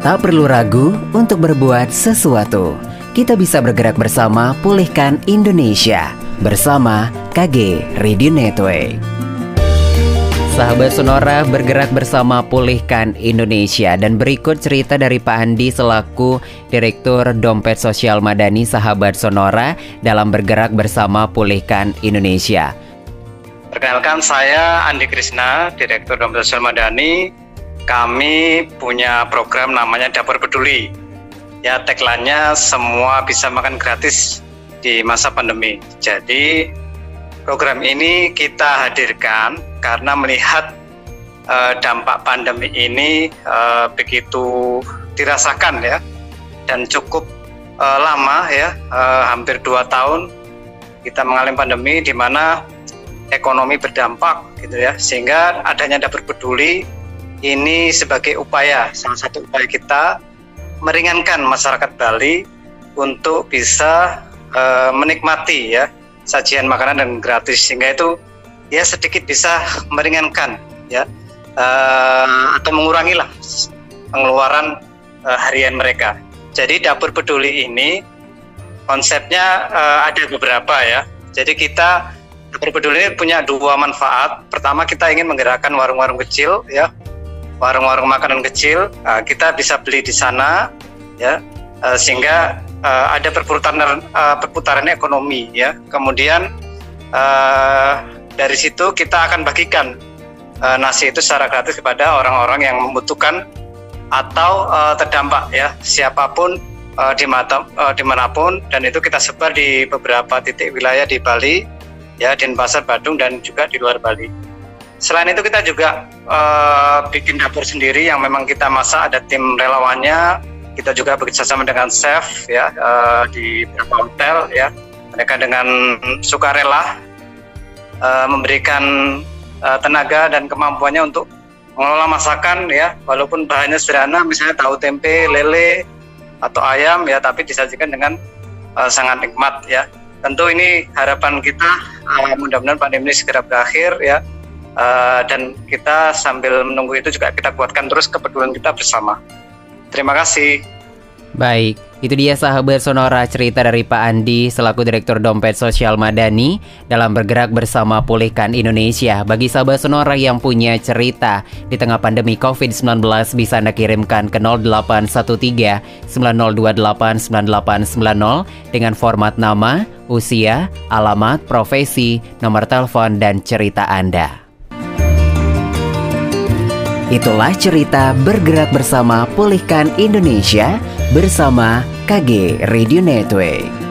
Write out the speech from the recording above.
Tak perlu ragu untuk berbuat sesuatu. Kita bisa bergerak bersama pulihkan Indonesia bersama KG Radio Network. Sahabat Sonora bergerak bersama Pulihkan Indonesia dan berikut cerita dari Pak Andi selaku Direktur Dompet Sosial Madani Sahabat Sonora dalam bergerak bersama Pulihkan Indonesia. Perkenalkan saya Andi Krisna, Direktur Dompet Sosial Madani kami punya program namanya Dapur Peduli. Ya tagline-nya semua bisa makan gratis di masa pandemi. Jadi program ini kita hadirkan karena melihat uh, dampak pandemi ini uh, begitu dirasakan ya dan cukup uh, lama ya uh, hampir dua tahun kita mengalami pandemi di mana ekonomi berdampak gitu ya sehingga adanya dapur peduli ini sebagai upaya salah satu upaya kita meringankan masyarakat Bali untuk bisa uh, menikmati ya sajian makanan dan gratis sehingga itu ya sedikit bisa meringankan ya uh, atau mengurangi lah pengeluaran uh, harian mereka. Jadi dapur peduli ini konsepnya uh, ada beberapa ya. Jadi kita dapur peduli ini punya dua manfaat. Pertama kita ingin menggerakkan warung-warung kecil ya warung-warung makanan kecil uh, kita bisa beli di sana ya. Uh, sehingga uh, ada perputaran uh, perputaran ekonomi ya. Kemudian uh, dari situ kita akan bagikan uh, nasi itu secara gratis kepada orang-orang yang membutuhkan atau uh, terdampak ya. Siapa pun uh, di mata uh, di mana pun dan itu kita sebar di beberapa titik wilayah di Bali ya Denpasar Badung dan juga di luar Bali. Selain itu kita juga uh, bikin dapur sendiri yang memang kita masak ada tim relawannya. Kita juga bekerjasama dengan chef ya uh, di beberapa hotel ya. Mereka dengan sukarela uh, memberikan uh, tenaga dan kemampuannya untuk mengelola masakan ya, walaupun bahannya sederhana, misalnya tahu tempe, lele atau ayam ya, tapi disajikan dengan uh, sangat nikmat ya. Tentu ini harapan kita uh, mudah-mudahan pandemi ini segera berakhir ya uh, dan kita sambil menunggu itu juga kita kuatkan terus kepedulian kita bersama. Terima kasih. Baik, itu dia sahabat Sonora cerita dari Pak Andi selaku Direktur Dompet Sosial Madani dalam bergerak bersama Pulihkan Indonesia. Bagi sahabat Sonora yang punya cerita di tengah pandemi COVID-19 bisa Anda kirimkan ke 0813 9028 9890 dengan format nama, usia, alamat, profesi, nomor telepon, dan cerita Anda. Itulah cerita bergerak bersama Pulihkan Indonesia bersama KG Radio Network.